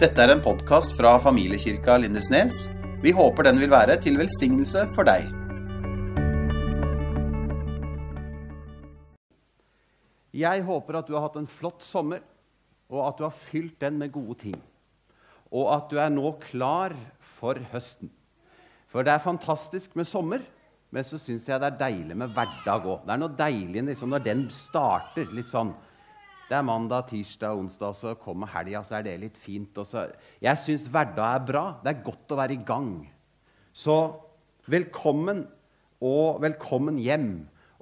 Dette er en podkast fra familiekirka Lindesnes. Vi håper den vil være til velsignelse for deg. Jeg håper at du har hatt en flott sommer, og at du har fylt den med gode ting. Og at du er nå klar for høsten. For det er fantastisk med sommer, men så syns jeg det er deilig med hverdag òg. Det er noe deilig liksom, når den starter. litt sånn. Det er mandag, tirsdag, onsdag, så kommer helga, så er det litt fint. Så, jeg syns hverdag er bra. Det er godt å være i gang. Så velkommen, og velkommen hjem.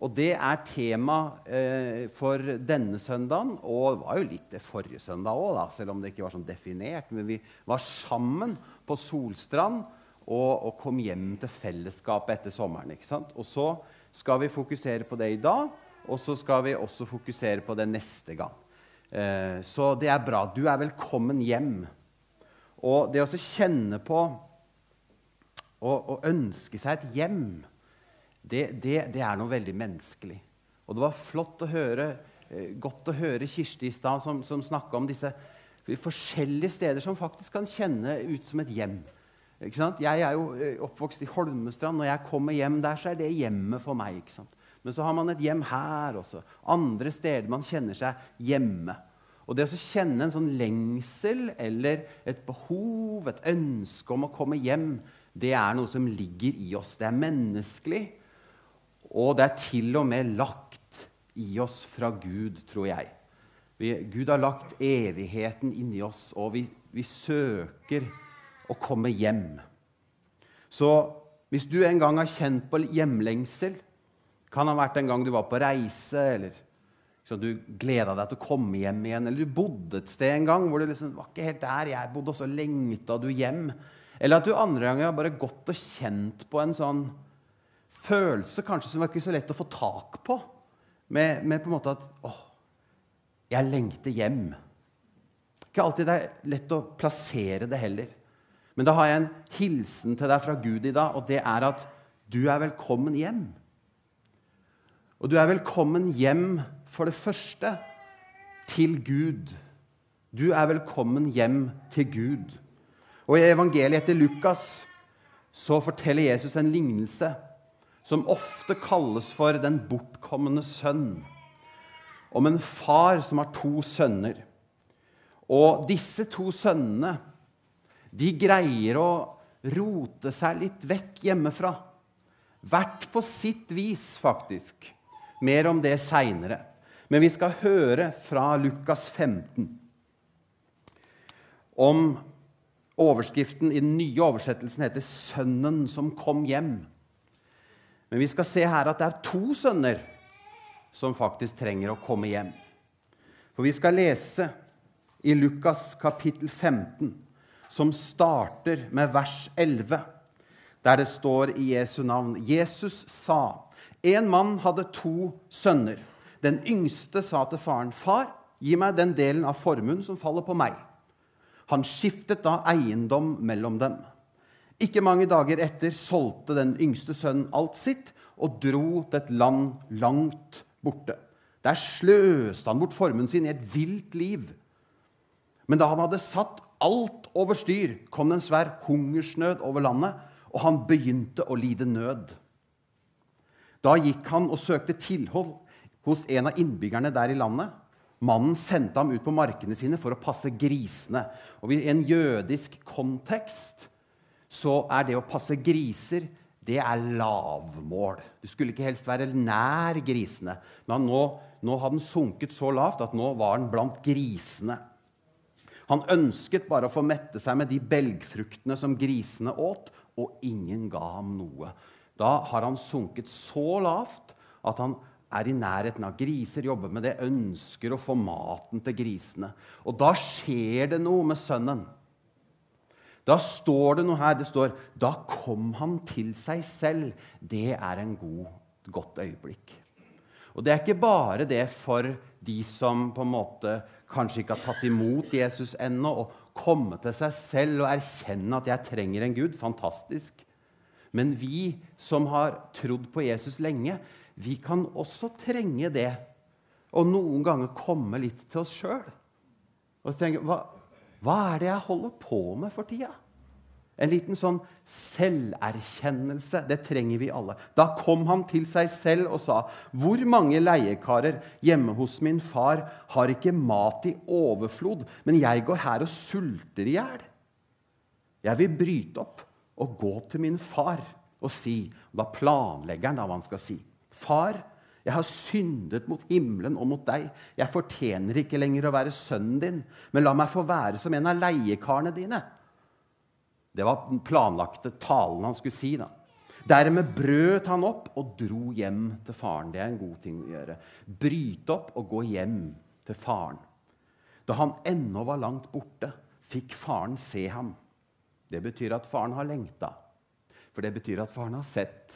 Og det er tema eh, for denne søndagen, og det var jo litt det forrige søndag òg, selv om det ikke var sånn definert. Men vi var sammen på Solstrand og, og kom hjem til fellesskapet etter sommeren. Og så skal vi fokusere på det i dag, og så skal vi også fokusere på det neste gang. Eh, så det er bra. Du er velkommen hjem. Og det å kjenne på og, ønske seg et hjem det, det, det, er noe veldig menneskelig. Og det var flott å høre, eh, godt å høre Kirsti i stad, som, som snakka om disse forskjellige steder som faktisk kan kjenne ut som et hjem. Jeg er jo eh, oppvokst i Holmestrand. Når jeg kommer hjem der, så er det hjemmet for meg. Men så har man et hjem her også. Andre steder man kjenner seg hjemme. Og det å kjenne en sånn lengsel eller et behov, et ønske om å komme hjem, det er noe som ligger i oss. Det er menneskelig. Og det er til og med lagt i oss fra Gud, tror jeg. Vi, Gud har lagt evigheten inni oss, og vi, vi søker å komme hjem. Så hvis du en gang har kjent på hjemlengsel, kan ha vært en gang du var på reise, eller liksom, du gleda deg til å komme hjem igjen, eller du bodde et sted en gang hvor du liksom, var ikke helt der, jeg bodde, og lengta du hjem. Eller at du andre ganger har bare gått og kjent på en sånn følelse kanskje som var ikke så lett å få tak på. Med, med på en måte at åh, jeg lengter hjem. Ikke alltid det er lett å plassere det heller. Men da har jeg en hilsen til deg fra Gud i dag, og det er at du er velkommen hjem. Og du er velkommen hjem for det første til Gud. Du er velkommen hjem til Gud. Og I evangeliet etter Lukas så forteller Jesus en lignelse som ofte kalles for den bortkomne sønn. Om en far som har to sønner. Og disse to sønnene de greier å rote seg litt vekk hjemmefra. Hvert på sitt vis, faktisk. Mer om det seinere. Men vi skal høre fra Lukas 15 om overskriften i den nye oversettelsen heter 'Sønnen som kom hjem'. Men vi skal se her at det er to sønner som faktisk trenger å komme hjem. For vi skal lese i Lukas kapittel 15, som starter med vers 11, der det står i Jesu navn Jesus sa En mann hadde to sønner. Den yngste sa til faren, 'Far, gi meg den delen av formuen som faller på meg.' Han skiftet da eiendom mellom dem. Ikke mange dager etter solgte den yngste sønnen alt sitt og dro til et land langt borte. Der sløste han bort formuen sin i et vilt liv. Men da han hadde satt alt over styr, kom det en svær hungersnød over landet, og han begynte å lide nød. Da gikk han og søkte tilhold hos en av innbyggerne der i landet. Mannen sendte ham ut på markene sine for å passe grisene. Og I en jødisk kontekst så er det å passe griser det er lavmål. Du skulle ikke helst være nær grisene. Men nå, nå hadde den sunket så lavt at nå var den blant grisene. Han ønsket bare å få mette seg med de belgfruktene som grisene åt, og ingen ga ham noe. Da har han sunket så lavt at han er i nærheten av griser, jobber med det, ønsker å få maten til grisene. Og da skjer det noe med sønnen. Da står det noe her. Det står 'Da kom han til seg selv'. Det er en god, godt øyeblikk. Og det er ikke bare det for de som på en måte kanskje ikke har tatt imot Jesus ennå, å komme til seg selv og erkjenne at 'jeg trenger en Gud'. Fantastisk. Men vi som har trodd på Jesus lenge, vi kan også trenge det. Og noen ganger komme litt til oss sjøl. Og tenke hva, Hva er det jeg holder på med for tida? En liten sånn selverkjennelse. Det trenger vi alle. Da kom han til seg selv og sa, 'Hvor mange leiekarer hjemme hos min far har ikke mat i overflod, men jeg går her og sulter i hjel?' 'Jeg vil bryte opp og gå til min far og si' Da planlegger han hva han skal si. 'Far, jeg har syndet mot himmelen og mot deg. Jeg fortjener ikke lenger å være sønnen din, men la meg få være som en av leiekarene dine.' Det var den planlagte talen han skulle si. da. Dermed brøt han opp og dro hjem til faren. Det er en god ting å gjøre. Bryte opp og gå hjem til faren. Da han ennå var langt borte, fikk faren se ham. Det betyr at faren har lengta. For det betyr at faren har sett.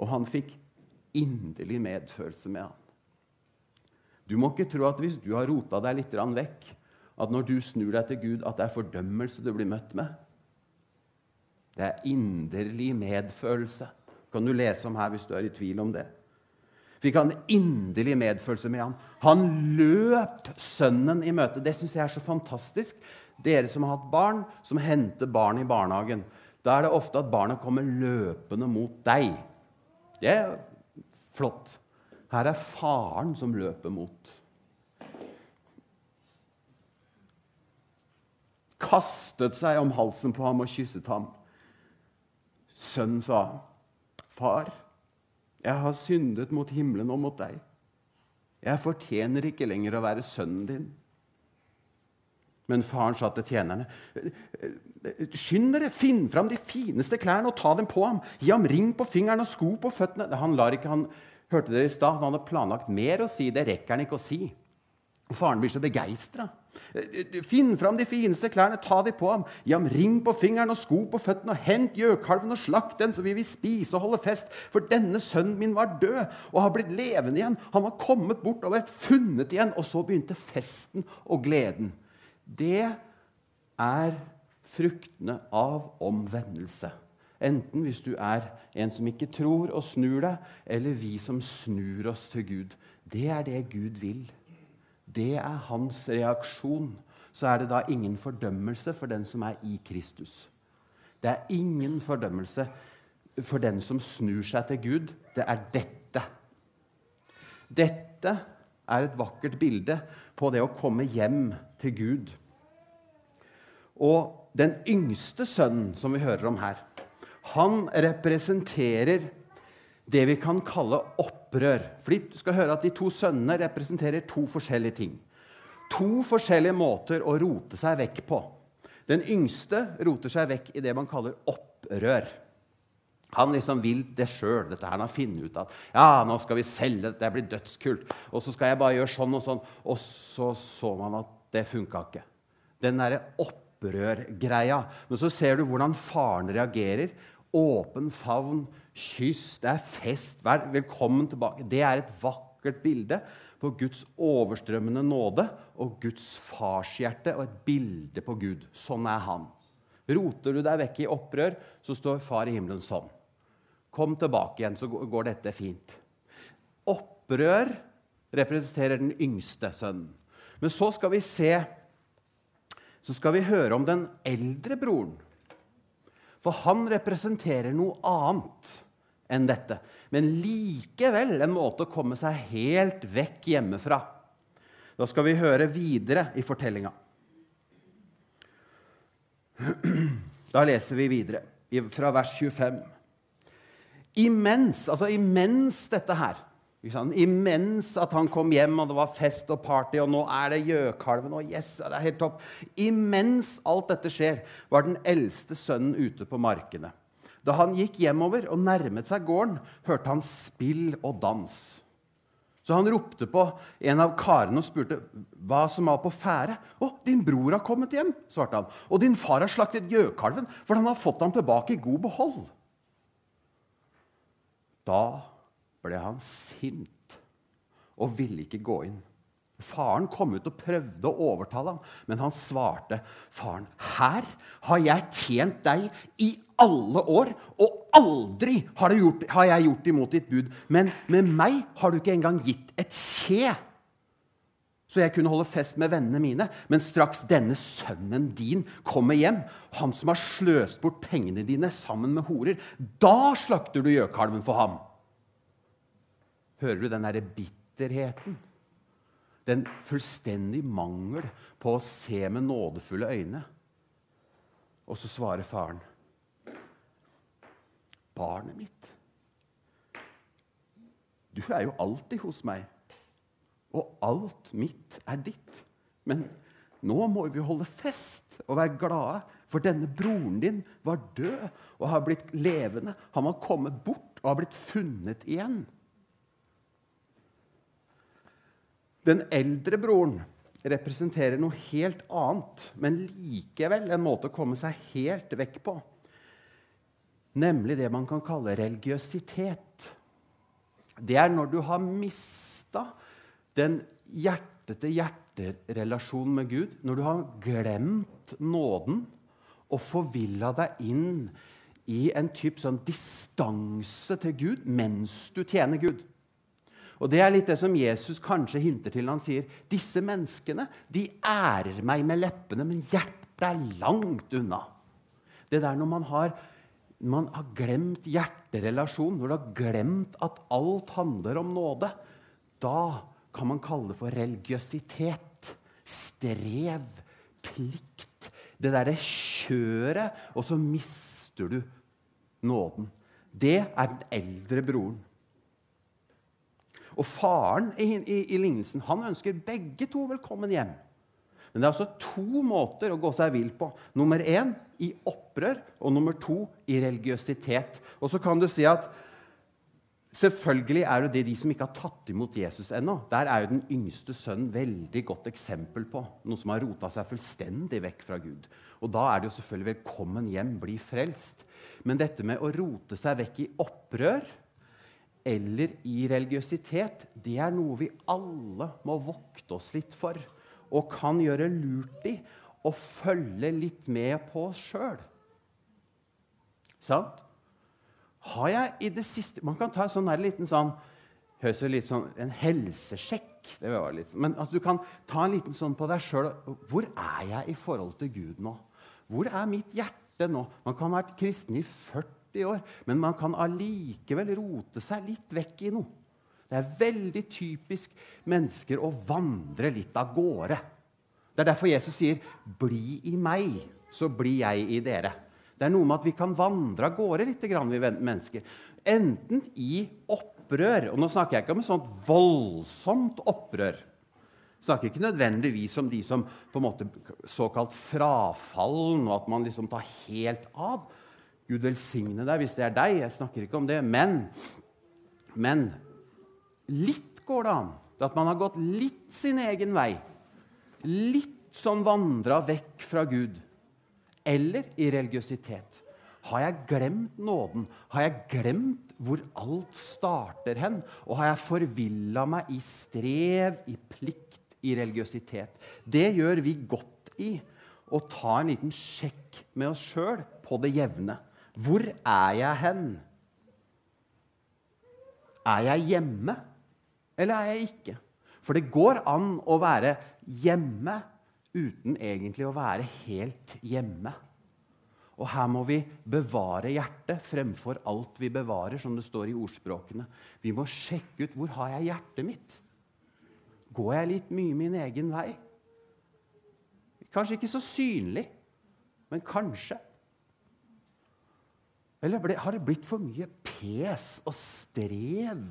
Og han fikk inderlig medfølelse med han. Du må ikke tro at hvis du har rota deg litt vekk, at når du snur deg til Gud, at det er fordømmelse du blir møtt med. Det er inderlig medfølelse. kan du lese om her hvis du er i tvil om det. Fikk han inderlig medfølelse med han. Han løp sønnen i møte. Det syns jeg er så fantastisk. Dere som har hatt barn, som henter barn i barnehagen. Da er det ofte at barnet kommer løpende mot deg. Det er flott. Her er faren som løper mot. Kastet seg om halsen på ham og kysset ham. Sønnen sa, 'Far, jeg har syndet mot himmelen og mot deg.' 'Jeg fortjener ikke lenger å være sønnen din.' Men faren sa til tjenerne, 'Skynd dere, finn fram de fineste klærne og ta dem på ham.' 'Gi ham ring på fingeren og sko på føttene.' Han lar ikke han Hørte dere i stad? Han hadde planlagt mer å si. Det rekker han ikke å si. Og Faren blir så begeistra. Finn fram de fineste klærne, ta de på ham. Gi ham ring på fingeren og sko på føttene, og hent gjøkalven og slakt den, så vi vil spise og holde fest. For denne sønnen min var død og har blitt levende igjen. Han var kommet bort og vært funnet igjen. Og så begynte festen og gleden. Det er fruktene av omvendelse. Enten hvis du er en som ikke tror og snur deg, eller vi som snur oss til Gud. Det er det Gud vil. Det er hans reaksjon. Så er det da ingen fordømmelse for den som er i Kristus. Det er ingen fordømmelse for den som snur seg til Gud. Det er dette. Dette er et vakkert bilde på det å komme hjem til Gud. Og den yngste sønnen som vi hører om her, han representerer det vi kan kalle opprør. Fordi du skal høre at De to sønnene representerer to forskjellige ting. To forskjellige måter å rote seg vekk på. Den yngste roter seg vekk i det man kaller opprør. Han liksom vil det sjøl. Dette her han har funnet ut at ja, nå skal vi selge det blir dødskult. Og så skal jeg bare gjøre sånn og sånn. Og så så man at det funka ikke. Den derre opprørgreia. Men så ser du hvordan faren reagerer åpen favn, kyss, det er fest. Vær velkommen tilbake. Det er et vakkert bilde på Guds overstrømmende nåde og Guds farshjerte og et bilde på Gud. Sånn er han. Roter du deg vekk i opprør, så står Far i himmelen sånn. Kom tilbake igjen, så går dette fint. Opprør representerer den yngste sønnen. Men så skal vi se Så skal vi høre om den eldre broren. For han representerer noe annet enn dette. Men likevel en måte å komme seg helt vekk hjemmefra. Da skal vi høre videre i fortellinga. Da leser vi videre fra vers 25. Imens, altså imens dette her Imens at han kom hjem, og det var fest og party, og nå er det gjøkalven, og yes, det er helt topp. Imens alt dette skjer, var den eldste sønnen ute på markene. Da han gikk hjemover og nærmet seg gården, hørte han spill og dans. Så han ropte på en av karene og spurte hva som var på ferde. 'Å, din bror har kommet hjem', svarte han. 'Og din far har slaktet gjøkalven, for han har fått ham tilbake i god behold.' Da ble han sint og ville ikke gå inn. Faren kom ut og prøvde å overtale ham, men han svarte, 'Faren, her har jeg tjent deg i alle år, og aldri har, gjort, har jeg gjort imot ditt bud.' 'Men med meg har du ikke engang gitt et kje.' så jeg kunne holde fest med vennene mine. Men straks denne sønnen din kommer hjem, han som har sløst bort pengene dine sammen med horer, da slakter du gjøkalven for ham. Hører du den derre bitterheten? Den fullstendig mangel på å se med nådefulle øyne. Og så svarer faren, 'Barnet mitt, du er jo alltid hos meg.' og alt mitt er ditt. Men nå må vi holde fest og være glade, for denne broren din var død og har blitt levende. Han var kommet bort og har blitt funnet igjen. Den eldre broren representerer noe helt annet, men likevel en måte å komme seg helt vekk på. Nemlig det man kan kalle religiøsitet. Det er når du har mista den hjerte-til-hjerte-relasjonen med Gud, når du har glemt nåden og forvilla deg inn i en type sånn distanse til Gud mens du tjener Gud. Og Det er litt det som Jesus kanskje hinter til når han sier disse menneskene de ærer meg med leppene, men hjertet er langt unna. Det der når man har, man har glemt hjerterelasjon, når du har glemt at alt handler om nåde, da kan man kalle det for religiøsitet. Strev, plikt. Det derre kjøret, og så mister du nåden. Det er den eldre broren. Og faren i, i, i lignelsen han ønsker begge to velkommen hjem. Men det er altså to måter å gå seg vill på. Nummer én i opprør, og nummer to i religiøsitet. Og så kan du si at Selvfølgelig er det de som ikke har tatt imot Jesus ennå. Der er jo den yngste sønnen veldig godt eksempel på noe som har rota seg fullstendig vekk fra Gud. Og Da er det jo selvfølgelig 'velkommen hjem, bli frelst'. Men dette med å rote seg vekk i opprør eller i religiøsitet, det er noe vi alle må vokte oss litt for. Og kan gjøre lurt i å følge litt med på oss sjøl. Sant? Har jeg i det siste Man kan ta en sånn her liten sånn Høres litt sånn En helsesjekk. Det var litt, men at du kan ta en liten sånn på deg sjøl. Hvor er jeg i forhold til Gud nå? Hvor er mitt hjerte nå? Man kan ha vært kristen i 40 år, men man kan allikevel rote seg litt vekk i noe. Det er veldig typisk mennesker å vandre litt av gårde. Det er derfor Jesus sier, 'Bli i meg, så blir jeg i dere'. Det er noe med at vi kan vandre av gårde litt, vi mennesker. Enten i opprør Og nå snakker jeg ikke om et sånt voldsomt opprør. Jeg snakker ikke nødvendigvis om de som på en måte såkalt frafallen, og at man liksom tar helt av. Gud velsigne deg hvis det er deg. Jeg snakker ikke om det. Men, men litt går det an. At man har gått litt sin egen vei. Litt sånn vandra vekk fra Gud eller i religiøsitet. Har jeg glemt nåden? Har jeg glemt hvor alt starter hen? Og har jeg forvilla meg i strev, i plikt, i religiøsitet? Det gjør vi godt i å ta en liten sjekk med oss sjøl på det jevne. Hvor er jeg hen? Er jeg hjemme, eller er jeg ikke? For det går an å være hjemme uten egentlig å være helt hjemme. Og her må vi bevare hjertet fremfor alt vi bevarer, som det står i ordspråkene. Vi må sjekke ut hvor har jeg hjertet mitt. Går jeg litt mye min egen vei? Kanskje ikke så synlig, men kanskje. Eller ble, har det blitt for mye pes og strev?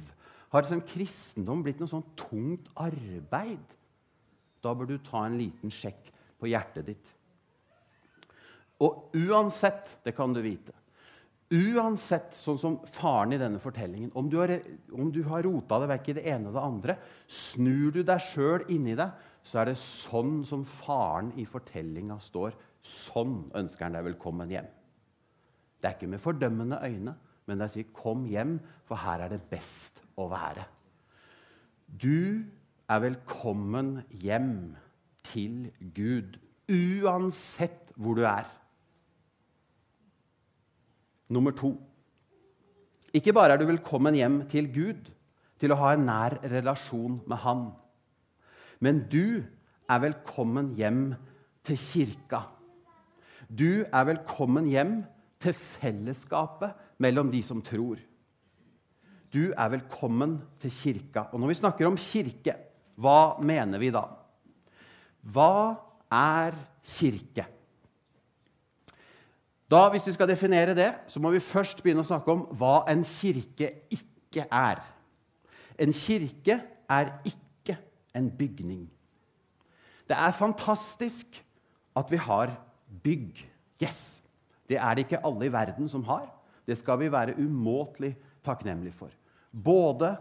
Har liksom kristendom blitt noe sånn tungt arbeid? Da bør du ta en liten sjekk på hjertet ditt. Og uansett, det kan du vite Uansett, sånn som faren i denne fortellingen Om du har, om du har rota deg vekk i det ene og det andre, snur du deg sjøl inni deg, så er det sånn som faren i fortellinga står. Sånn ønsker han deg velkommen hjem. Det er ikke med fordømmende øyne, men det er å si 'kom hjem, for her er det best å være'. Du er velkommen hjem til Gud, uansett hvor du er. Nummer to. Ikke bare er du velkommen hjem til Gud, til å ha en nær relasjon med Han. Men du er velkommen hjem til kirka. Du er velkommen hjem til fellesskapet mellom de som tror. Du er velkommen til kirka. Og når vi snakker om kirke, hva mener vi da? Hva er kirke? Da, Hvis vi skal definere det, så må vi først begynne å snakke om hva en kirke ikke er. En kirke er ikke en bygning. Det er fantastisk at vi har bygg. Yes! Det er det ikke alle i verden som har. Det skal vi være umåtelig takknemlige for. Både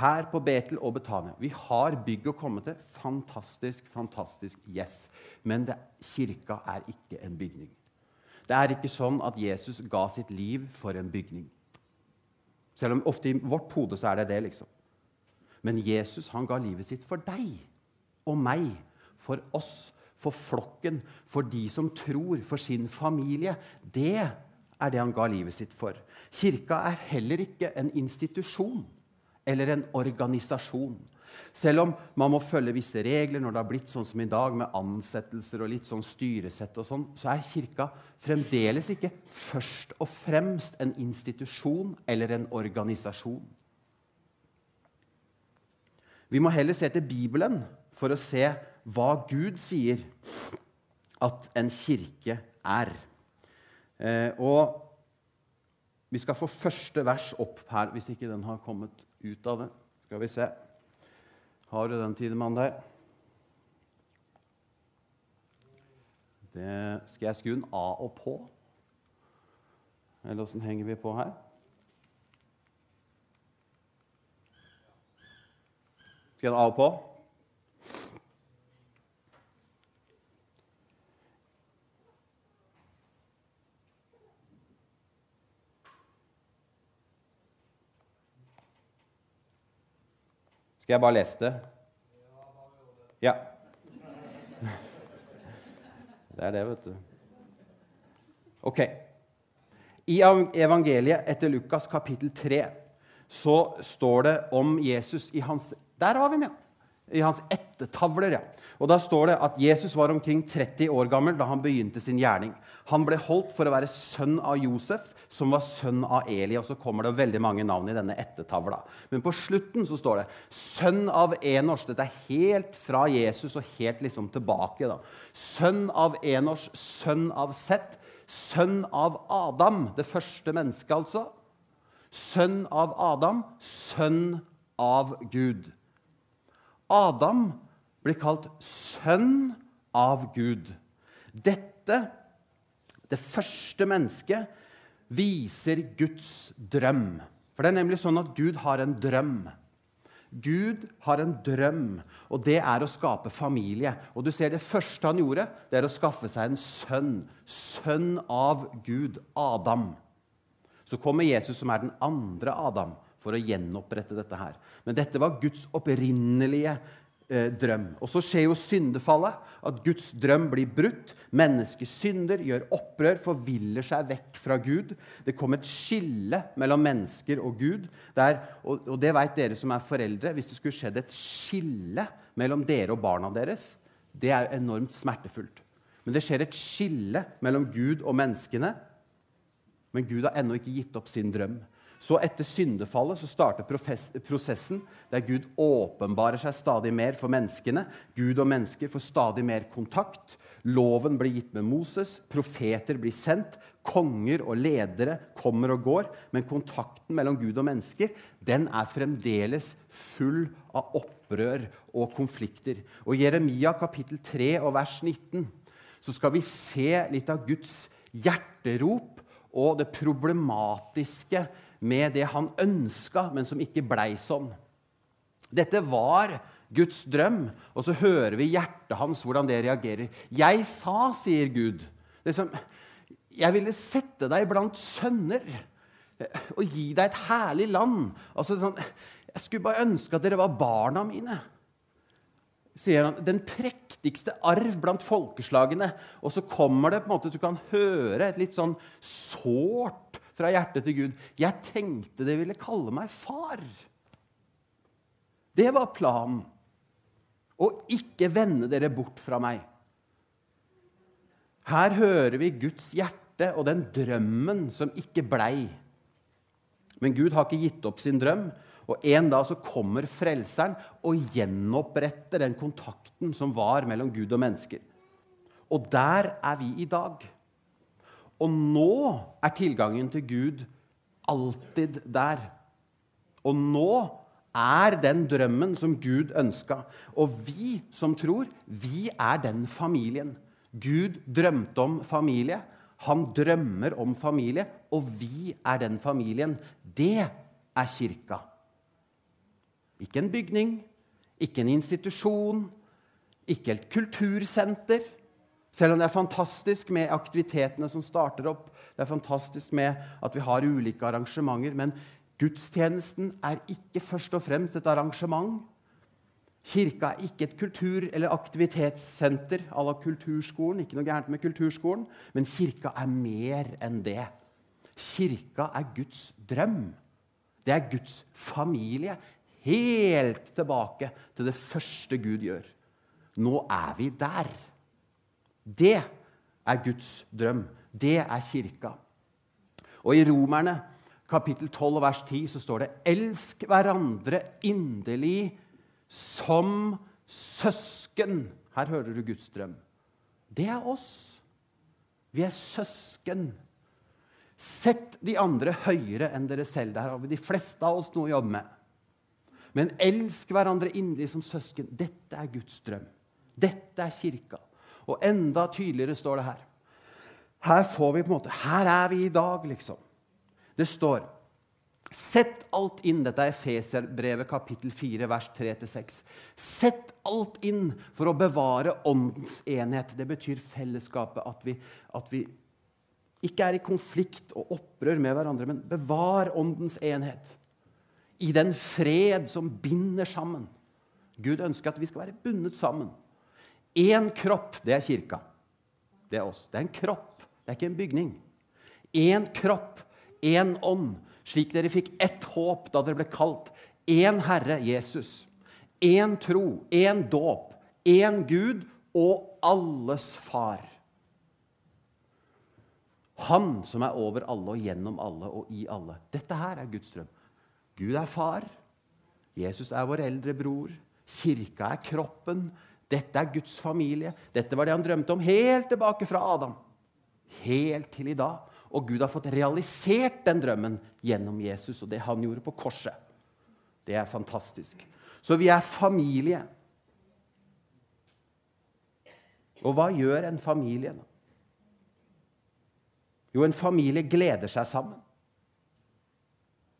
her på Betel og Betania. Vi har bygg å komme til. Fantastisk, fantastisk. Yes. Men det, kirka er ikke en bygning. Det er ikke sånn at Jesus ga sitt liv for en bygning. Selv om ofte i vårt hode så er det det, liksom. Men Jesus han ga livet sitt for deg og meg, for oss, for flokken, for de som tror, for sin familie. Det er det han ga livet sitt for. Kirka er heller ikke en institusjon eller en organisasjon. Selv om man må følge visse regler når det har blitt sånn som i dag, med ansettelser og litt sånn styresett, og sånn, så er Kirka fremdeles ikke først og fremst en institusjon eller en organisasjon. Vi må heller se til Bibelen for å se hva Gud sier at en kirke er. Eh, og vi skal få første vers opp her, hvis ikke den har kommet ut av det. Skal vi se. Har du den, Tidemann, der? Det skal jeg skru den av og på? Eller åssen henger vi på her? Skal jeg den av og på? Skal jeg bare lese det? Ja. Det er det, vet du. Ok. I evangeliet etter Lukas kapittel 3 så står det om Jesus i hans Der var vi ja! I hans ettertavler. ja. Og Da står det at Jesus var omkring 30 år gammel da han begynte sin gjerning. Han ble holdt for å være sønn av Josef, som var sønn av Eli. Og så kommer det veldig mange navn i denne ettertavla. Men på slutten så står det 'sønn av Enors'. Dette er helt fra Jesus og helt liksom tilbake. da. Sønn av Enors, sønn av Sett, sønn av Adam. Det første mennesket, altså. Sønn av Adam, sønn av Gud. Adam blir kalt sønn av Gud. Dette, det første mennesket, viser Guds drøm. For det er nemlig sånn at Gud har en drøm. Gud har en drøm, og det er å skape familie. Og du ser Det første han gjorde, det er å skaffe seg en sønn. Sønn av Gud, Adam. Så kommer Jesus, som er den andre Adam, for å gjenopprette dette her. Men dette var Guds opprinnelige eh, drøm. Og så skjer jo syndefallet. At Guds drøm blir brutt. Mennesker synder, gjør opprør, forviller seg vekk fra Gud. Det kom et skille mellom mennesker og Gud. Der, og, og det vet dere som er foreldre. Hvis det skulle skjedd et skille mellom dere og barna deres, det er enormt smertefullt. Men det skjer et skille mellom Gud og menneskene. Men Gud har ennå ikke gitt opp sin drøm. Så etter syndefallet så starter prosessen der Gud åpenbarer seg stadig mer for menneskene. Gud og mennesker får stadig mer kontakt. Loven blir gitt med Moses, profeter blir sendt, konger og ledere kommer og går. Men kontakten mellom Gud og mennesker den er fremdeles full av opprør og konflikter. Og I Jeremia kapittel 3 og vers 19 så skal vi se litt av Guds hjerterop og det problematiske med det han ønska, men som ikke blei sånn. Dette var Guds drøm, og så hører vi hjertet hans, hvordan det reagerer. 'Jeg sa', sier Gud. Som, 'Jeg ville sette deg blant sønner og gi deg et herlig land.' Altså, sånn, 'Jeg skulle bare ønske at dere var barna mine.' sier han, Den prektigste arv blant folkeslagene. Og så kommer det på en måte, du kan høre et litt sånn sårt fra hjertet til Gud. 'Jeg tenkte det ville kalle meg far.' Det var planen. og ikke vende dere bort fra meg. Her hører vi Guds hjerte og den drømmen som ikke blei. Men Gud har ikke gitt opp sin drøm, og en dag så kommer Frelseren og gjenoppretter den kontakten som var mellom Gud og mennesker. Og der er vi i dag. Og nå er tilgangen til Gud alltid der. Og nå er den drømmen som Gud ønska. Og vi som tror, vi er den familien. Gud drømte om familie. Han drømmer om familie, og vi er den familien. Det er kirka. Ikke en bygning, ikke en institusjon, ikke et kultursenter. Selv om det er fantastisk med aktivitetene som starter opp, det er fantastisk med at vi har ulike arrangementer, men gudstjenesten er ikke først og fremst et arrangement. Kirka er ikke et kultur- eller aktivitetssenter à la kulturskolen. Ikke noe gærent med kulturskolen, men kirka er mer enn det. Kirka er Guds drøm. Det er Guds familie. Helt tilbake til det første Gud gjør. Nå er vi der. Det er Guds drøm. Det er kirka. Og i Romerne kapittel 12 vers 10 så står det Elsk hverandre inderlig som søsken. Her hører du Guds drøm. Det er oss. Vi er søsken. Sett de andre høyere enn dere selv. Der har vi de fleste av oss noe å jobbe med. Men elsk hverandre inderlig som søsken. Dette er Guds drøm. Dette er kirka. Og enda tydeligere står det her. Her får vi på en måte, her er vi i dag, liksom. Det står Sett alt inn. Dette er Efeserbrevet kapittel 4, vers 3-6. Sett alt inn for å bevare åndens enhet. Det betyr fellesskapet. At vi, at vi ikke er i konflikt og opprør med hverandre, men bevar åndens enhet. I den fred som binder sammen. Gud ønsker at vi skal være bundet sammen. Én kropp, det er kirka. Det er oss. Det er en kropp, det er ikke en bygning. Én kropp, én ånd, slik dere fikk ett håp da dere ble kalt. Én Herre, Jesus. Én tro, én dåp, én Gud og alles Far. Han som er over alle og gjennom alle og i alle. Dette her er Guds drøm. Gud er far. Jesus er vår eldre bror. Kirka er kroppen. Dette er Guds familie. Dette var det han drømte om helt tilbake fra Adam. Helt til i dag. Og Gud har fått realisert den drømmen gjennom Jesus og det han gjorde på korset. Det er fantastisk. Så vi er familie. Og hva gjør en familie? da? Jo, en familie gleder seg sammen.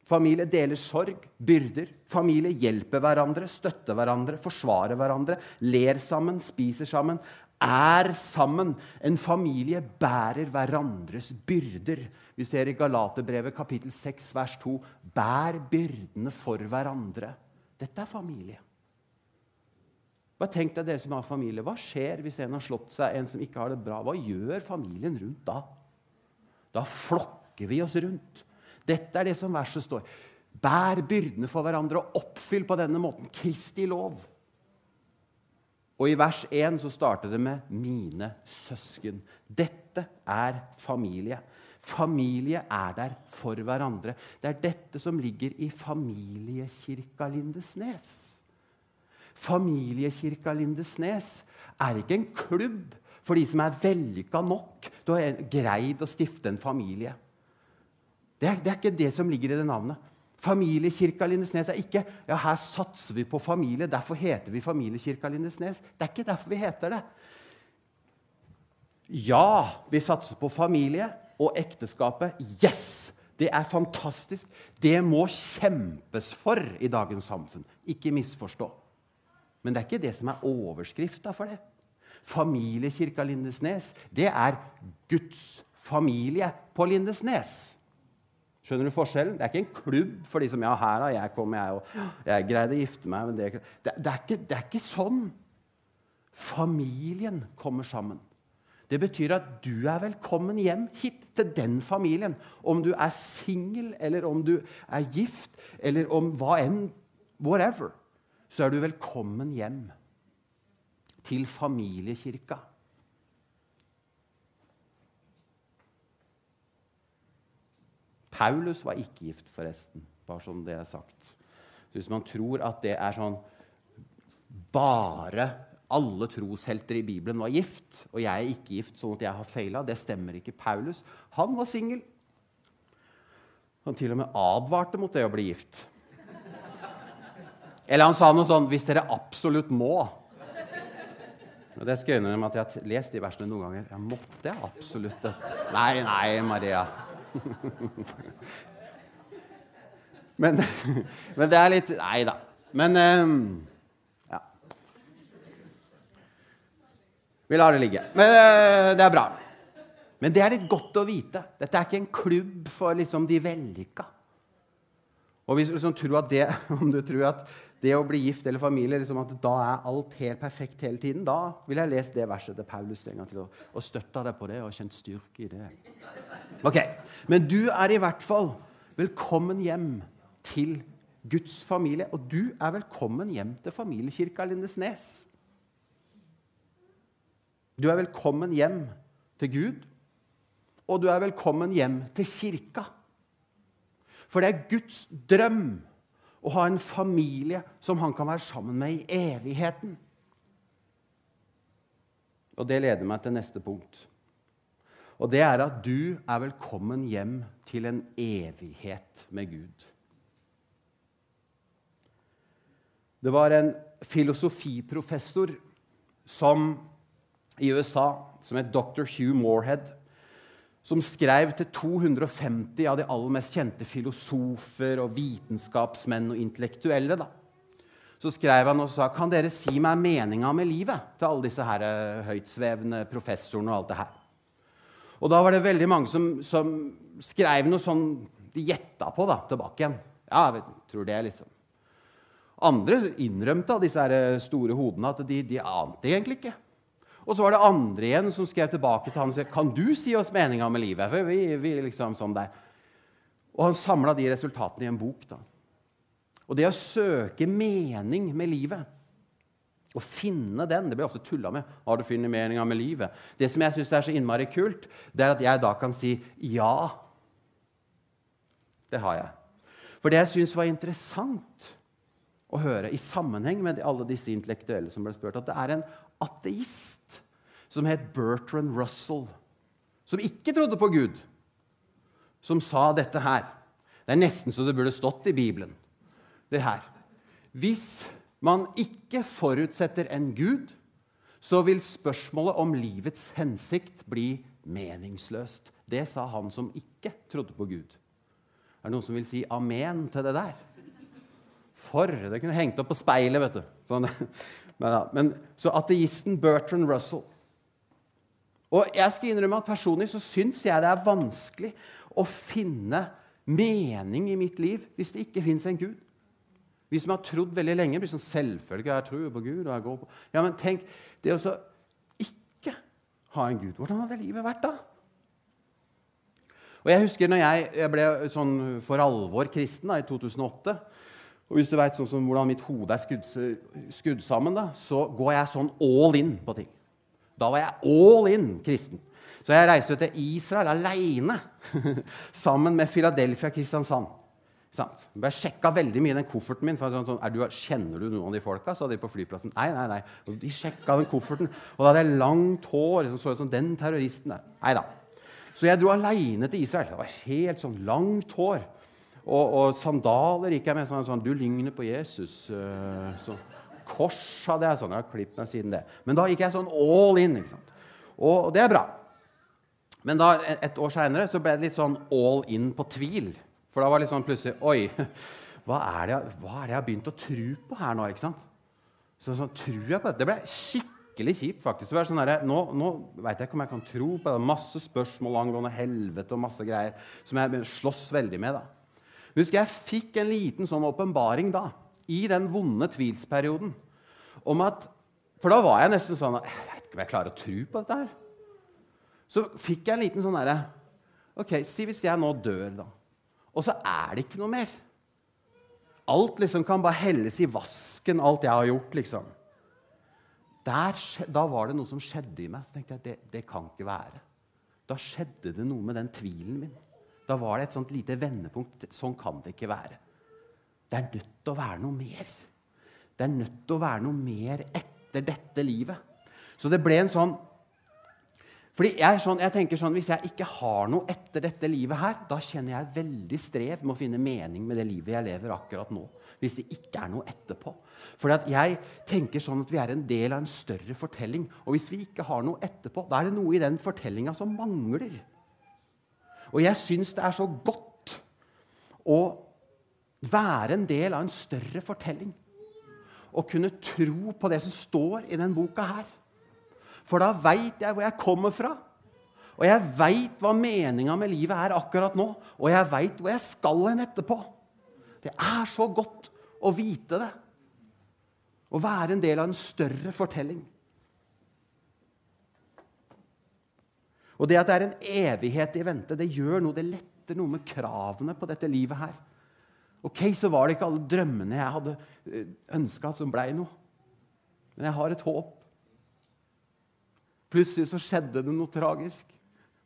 Familie deler sorg, byrder. Familie hjelper hverandre, støtter hverandre, forsvarer hverandre, ler sammen, spiser sammen, er sammen. En familie bærer hverandres byrder. Vi ser i Galaterbrevet kapittel 6 vers 2.: Bær byrdene for hverandre. Dette er familie. Bare tenk deg dere som har familie. Hva skjer hvis en har slått seg, en som ikke har det bra? Hva gjør familien rundt da? Da flokker vi oss rundt. Dette er det som verset står. Bær byrdene for hverandre og oppfyll på denne måten Kristi lov. Og i vers 1 så starter det med 'mine søsken'. Dette er familie. Familie er der for hverandre. Det er dette som ligger i Familiekirka Lindesnes. Familiekirka Lindesnes er ikke en klubb for de som er vellykka nok til å greid å stifte en familie. Det er, det er, ikke det som ligger i det navnet. Familiekirka Lindesnes er ikke ja, her satser vi på familie, derfor heter vi Familiekirka Lindesnes. Det er ikke derfor vi heter det. Ja, vi satser på familie og ekteskapet. Yes! Det er fantastisk. Det må kjempes for i dagens samfunn. Ikke misforstå. Men det er ikke det som er overskrifta for det. Familiekirka Lindesnes, det er Guds familie på Lindesnes. Skjønner du forskjellen? Det er ikke en klubb for de som ja, her har jeg kommet, jeg, og jeg greide å gifte meg det, det, det, er ikke, det er ikke sånn. Familien kommer sammen. Det betyr at du er velkommen hjem hit til den familien. Om du er singel, eller om du er gift, eller om hva enn Whatever. Så er du velkommen hjem. til familiekirka. Paulus var ikke gift, forresten. Bare som det er sagt. Så hvis man tror at det er sånn bare alle troshelter i Bibelen var gift, og jeg er ikke gift, sånn at jeg har feila, det stemmer ikke. Paulus han var singel. Han til og med advarte mot det å bli gift. Eller han sa noe sånn 'hvis dere absolutt må'. Og det skal jeg innrømme at jeg har lest de versene noen ganger. Jeg måtte absolutt det? Nei, nei, Maria. men, men, det er litt Nei da. Men um, ja. Vi lar det ligge. Men uh, det er bra. Men det er litt godt å vite. Dette er ikke en klubb for liksom, de vellykka. Og hvis du liksom tror at det, om du tror at det å bli gift eller familie liksom at da er alt helt perfekt hele tiden, da vil jeg lese det verset til Paulus en gang til og, og støtta deg på det og kjent styrke i det. Ok, Men du er i hvert fall velkommen hjem til Guds familie. Og du er velkommen hjem til familiekirka Lindesnes. Du er velkommen hjem til Gud, og du er velkommen hjem til kirka. For det er Guds drøm å ha en familie som han kan være sammen med i evigheten. Og det leder meg til neste punkt. Og det er at du er velkommen hjem til en evighet med Gud. Det var en filosofiprofessor som, i USA som het dr. Hugh Moorhead som skrev til 250 av de aller mest kjente filosofer og vitenskapsmenn og intellektuelle. Da. Så skrev han og sa kan dere si meg meninga med livet til alle disse her eh, høytsvevende professorene. Og alt det her. Og da var det veldig mange som, som skrev noe sånn de gjetta på da, tilbake igjen. Ja, jeg tror det, liksom. Andre innrømte av disse her store hodene at de, de ante egentlig ikke. Og så var det andre igjen som skrev tilbake til ham og sa kan du si oss meninga med livet. For vi, vi liksom sånn der. Og han samla de resultatene i en bok. da. Og det å søke mening med livet, å finne den Det blir ofte tulla med. Har du funnet meninga med livet? Det som jeg syns er så innmari kult, det er at jeg da kan si ja. Det har jeg. For det jeg syns var interessant å høre i sammenheng med alle disse intellektuelle som ble spurt, at det er en ateist som het Bertrand Russell, som ikke trodde på Gud, som sa dette her. Det er nesten så det burde stått i Bibelen. Det her. Hvis man ikke forutsetter en Gud, så vil spørsmålet om livets hensikt bli meningsløst. Det sa han som ikke trodde på Gud. Er det noen som vil si amen til det der? For Det kunne hengt opp på speilet. vet du. Sånn. Men, men, så ateisten Bertrand Russell Og jeg skal innrømme at personlig så syns jeg det er vanskelig å finne mening i mitt liv hvis det ikke fins en Gud. Vi som har trodd veldig lenge, blir sånn selvfølgelig Jeg tror på Gud. og jeg går på... Ja, Men tenk, det å ikke ha en Gud Hvordan hadde livet vært da? Og Jeg husker når jeg, jeg ble sånn for alvor kristen da, i 2008. Og hvis du vet sånn hvordan mitt hode er skudd, skudd, sammen, da, så går jeg sånn all in på ting. Da var jeg all in kristen. Så jeg reiste til Israel aleine sammen med Philadelphia Kristiansand. Sant? Jeg sjekka veldig mye den kofferten min. Sånn, sånn, du, 'Kjenner du noen av de folka?' sa de på flyplassen. Nei, nei, nei. Og de sjekka den kofferten, og da hadde jeg langt hår. Liksom, så ut som den terroristen der. Nei da. Så jeg dro aleine til Israel. Det var helt sånn langt hår. Og, og, sandaler gikk jeg med. Sånn, sånn, 'Du ligner på Jesus.' Uh, så, kors hadde jeg sånn. Jeg har klippet meg siden det. Men da gikk jeg sånn all in. ikke sant? Og, og det er bra. Men da, et år seinere ble det litt sånn all in på tvil. For da var det litt sånn plutselig Oi, hva er, det, hva er det jeg har begynt å tro på her nå? ikke sant? Så, sånn, tror jeg på dette? Det ble skikkelig kjipt. faktisk. Det sånn der, nå nå veit jeg ikke om jeg kan tro på det. Masse spørsmål angående helvete og masse greier som jeg slåss veldig med. da. Husker jeg fikk en liten sånn åpenbaring da, i den vonde tvilsperioden. om at, For da var jeg nesten sånn Jeg vet ikke om jeg klarer å tro på dette her. Så fikk jeg en liten sånn derre Ok, si hvis jeg nå dør, da. Og så er det ikke noe mer. Alt liksom kan bare helles i vasken, alt jeg har gjort, liksom. Der, da var det noe som skjedde i meg. Så tenkte jeg det, det kan ikke være. Da skjedde det noe med den tvilen min. Da var det et sånt lite vendepunkt. Sånn kan det ikke være. Det er nødt til å være noe mer. Det er nødt til å være noe mer etter dette livet. Så det ble en sånn fordi jeg, sånn, jeg, tenker sånn, Hvis jeg ikke har noe etter dette livet her, da kjenner jeg veldig strev med å finne mening med det livet jeg lever akkurat nå. Hvis det ikke er noe etterpå. Fordi jeg tenker sånn at vi er en del av en større fortelling. Og hvis vi ikke har noe etterpå, da er det noe i den fortellinga som mangler. Og jeg syns det er så godt å være en del av en større fortelling. Å kunne tro på det som står i den boka her. For da veit jeg hvor jeg kommer fra. Og jeg veit hva meninga med livet er akkurat nå. Og jeg veit hvor jeg skal hen etterpå. Det er så godt å vite det. Å være en del av en større fortelling. Og det at det er en evighet i vente, det gjør noe, det letter noe med kravene på dette livet her. Ok, Så var det ikke alle drømmene jeg hadde eh, ønska som blei noe. Men jeg har et håp. Plutselig så skjedde det noe tragisk.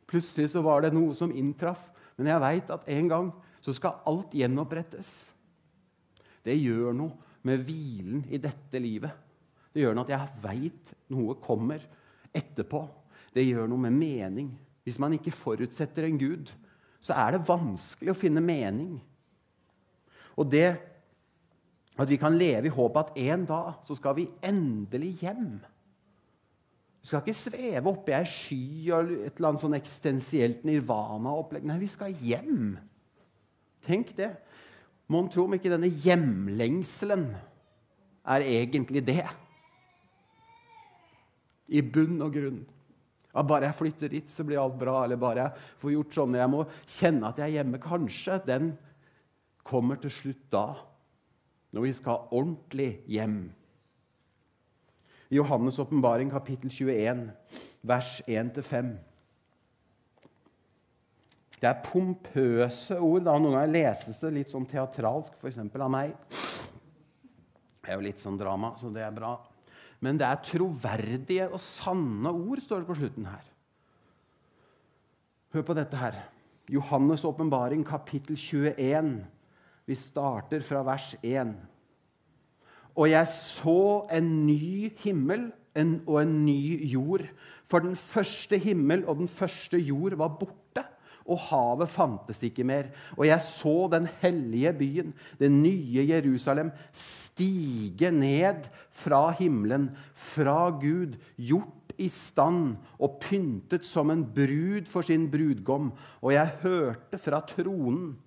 Plutselig så var det noe som inntraff. Men jeg veit at en gang så skal alt gjenopprettes. Det gjør noe med hvilen i dette livet. Det gjør noe at jeg veit noe kommer etterpå. Det gjør noe med mening. Hvis man ikke forutsetter en Gud, så er det vanskelig å finne mening. Og det at vi kan leve i håpet at en dag så skal vi endelig hjem. Vi skal ikke sveve oppi ei sky og et eller annet sånn eksistensielt nirvana-opplegg. Nei, vi skal hjem. Tenk det. Mon tro om ikke denne hjemlengselen er egentlig det. I bunn og grunn. Ja, bare jeg flytter dit, så blir alt bra. Eller bare jeg får gjort sånn jeg må kjenne at jeg er hjemme. Kanskje den kommer til slutt da. Når vi skal ordentlig hjem. Johannes' åpenbaring, kapittel 21, vers 1-5. Det er pompøse ord. da Noen ganger leses det litt sånn teatralsk, f.eks. av meg. Det er jo litt sånn drama, så det er bra. Men det er troverdige og sanne ord, står det på slutten her. Hør på dette her. Johannes' åpenbaring, kapittel 21. Vi starter fra vers 1. Og jeg så en ny himmel en, og en ny jord. For den første himmel og den første jord var borte, og havet fantes ikke mer. Og jeg så den hellige byen, det nye Jerusalem, stige ned fra himmelen, fra Gud, gjort i stand og pyntet som en brud for sin brudgom. Og jeg hørte fra tronen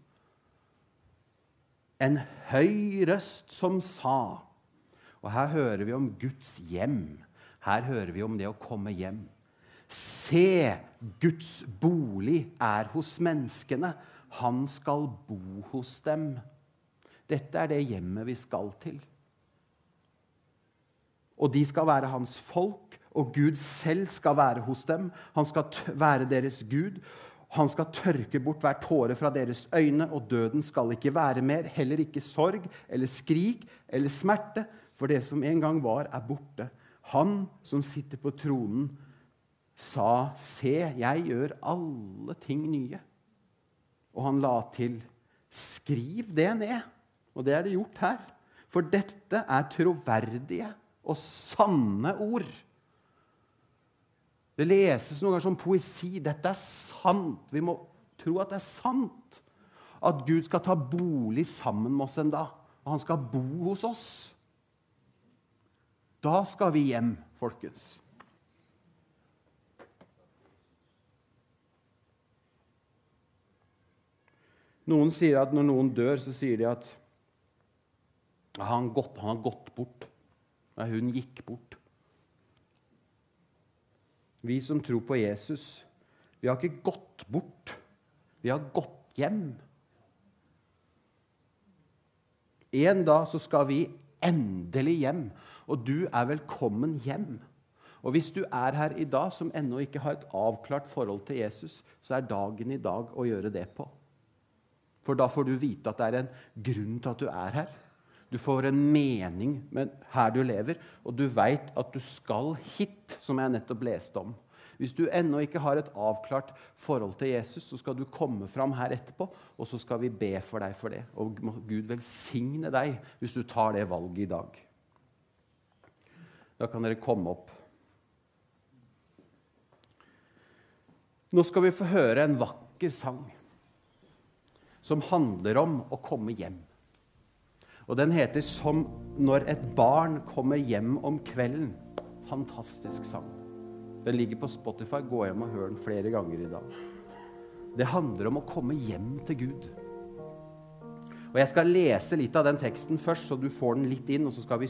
en høy røst som sa og her hører vi om Guds hjem. Her hører vi om det å komme hjem. Se, Guds bolig er hos menneskene. Han skal bo hos dem. Dette er det hjemmet vi skal til. Og de skal være hans folk, og Gud selv skal være hos dem. Han skal være deres Gud. Han skal tørke bort hver tåre fra deres øyne, og døden skal ikke være mer. Heller ikke sorg eller skrik eller smerte. For det som en gang var, er borte. Han som sitter på tronen, sa, 'Se, jeg gjør alle ting nye.' Og han la til, 'Skriv det ned.' Og det er det gjort her. For dette er troverdige og sanne ord. Det leses noen ganger som poesi. Dette er sant. Vi må tro at det er sant. At Gud skal ta bolig sammen med oss en dag. Og han skal bo hos oss. Da skal vi hjem, folkens. Noen sier at når noen dør, så sier de at han, gått, han har gått bort. Nei, hun gikk bort. Vi som tror på Jesus, vi har ikke gått bort. Vi har gått hjem. En dag så skal vi endelig hjem. Og du er velkommen hjem. Og hvis du er her i dag som ennå ikke har et avklart forhold til Jesus, så er dagen i dag å gjøre det på. For da får du vite at det er en grunn til at du er her. Du får en mening med her du lever, og du veit at du skal hit, som jeg nettopp leste om. Hvis du ennå ikke har et avklart forhold til Jesus, så skal du komme fram her etterpå, og så skal vi be for deg for det. Og må Gud velsigne deg hvis du tar det valget i dag. Da kan dere komme opp. Nå skal vi få høre en vakker sang som handler om å komme hjem. Og den heter 'Som når et barn kommer hjem om kvelden'. Fantastisk sang. Den ligger på Spotify. Gå hjem og hør den flere ganger i dag. Det handler om å komme hjem til Gud. Og Jeg skal lese litt av den teksten først, så du får den litt inn, og så skal vi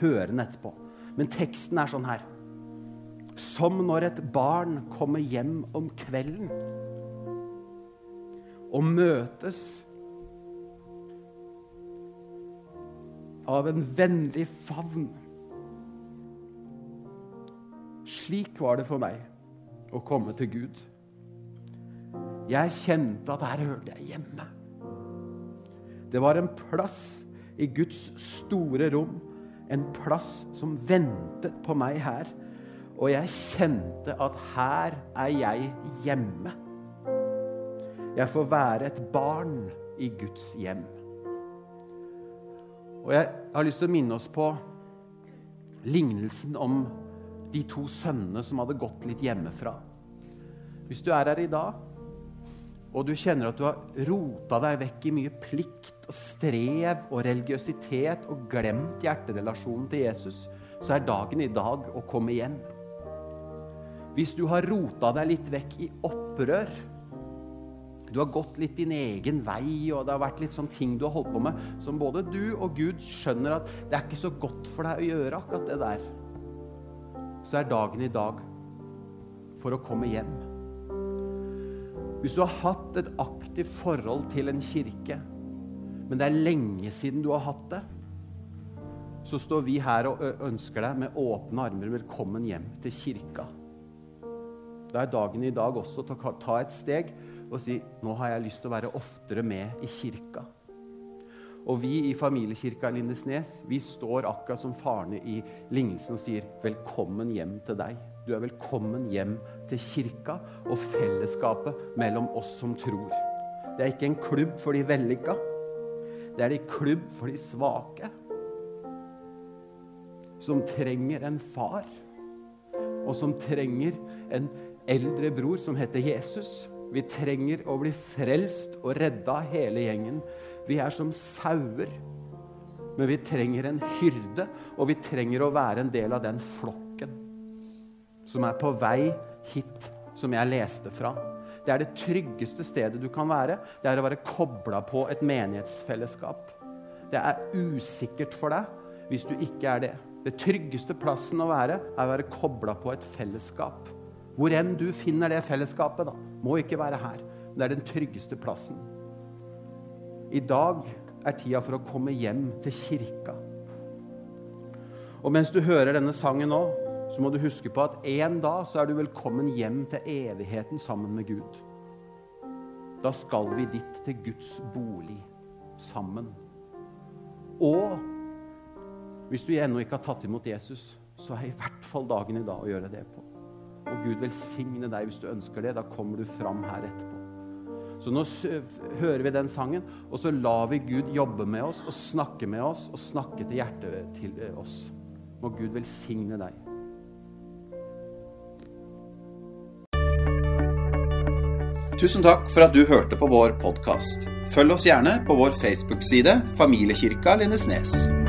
høre den etterpå. Men teksten er sånn her. Som når et barn kommer hjem om kvelden og møtes av en vennlig favn. Slik var det for meg å komme til Gud. Jeg kjente at her hørte jeg hjemme. Det var en plass i Guds store rom, en plass som ventet på meg her. Og jeg kjente at her er jeg hjemme. Jeg får være et barn i Guds hjem. Og jeg har lyst til å minne oss på lignelsen om de to sønnene som hadde gått litt hjemmefra. Hvis du er her i dag, og du kjenner at du har rota deg vekk i mye plikt og strev og religiøsitet og glemt hjerterelasjonen til Jesus, så er dagen i dag å komme hjem. Hvis du har rota deg litt vekk i opprør, du har gått litt din egen vei, og det har vært litt sånn ting du har holdt på med som både du og Gud skjønner at det er ikke så godt for deg å gjøre akkurat det der. Så er dagen i dag for å komme hjem. Hvis du har hatt et aktivt forhold til en kirke, men det er lenge siden du har hatt det, så står vi her og ønsker deg med åpne armer velkommen hjem til kirka. Det er dagen i dag også til å ta et steg og si nå har jeg lyst til å være oftere med i kirka. Og vi i familiekirka Lindesnes vi står akkurat som farene i lignelsen og sier 'velkommen hjem til deg'. Du er velkommen hjem til kirka og fellesskapet mellom oss som tror. Det er ikke en klubb for de vellykka. Det er en klubb for de svake. Som trenger en far, og som trenger en eldre bror som heter Jesus vi trenger å bli frelst og redda hele gjengen. Vi er som sauer. Men vi trenger en hyrde, og vi trenger å være en del av den flokken som er på vei hit, som jeg leste fra. Det er det tryggeste stedet du kan være. Det er å være kobla på et menighetsfellesskap. Det er usikkert for deg hvis du ikke er det. Det tryggeste plassen å være er å være kobla på et fellesskap. Hvor enn du finner det fellesskapet, da. Må ikke være her. Men Det er den tryggeste plassen. I dag er tida for å komme hjem til kirka. Og mens du hører denne sangen nå, så må du huske på at en dag så er du velkommen hjem til evigheten sammen med Gud. Da skal vi dit til Guds bolig sammen. Og hvis du ennå ikke har tatt imot Jesus, så er i hvert fall dagen i dag å gjøre det på. Og Gud velsigne deg hvis du ønsker det. Da kommer du fram her etterpå. Så nå hører vi den sangen, og så lar vi Gud jobbe med oss og snakke med oss og snakke til hjertet til eh, oss. Må Gud velsigne deg. Tusen takk for at du hørte på vår podkast. Følg oss gjerne på vår Facebook-side Familiekirka Lindesnes.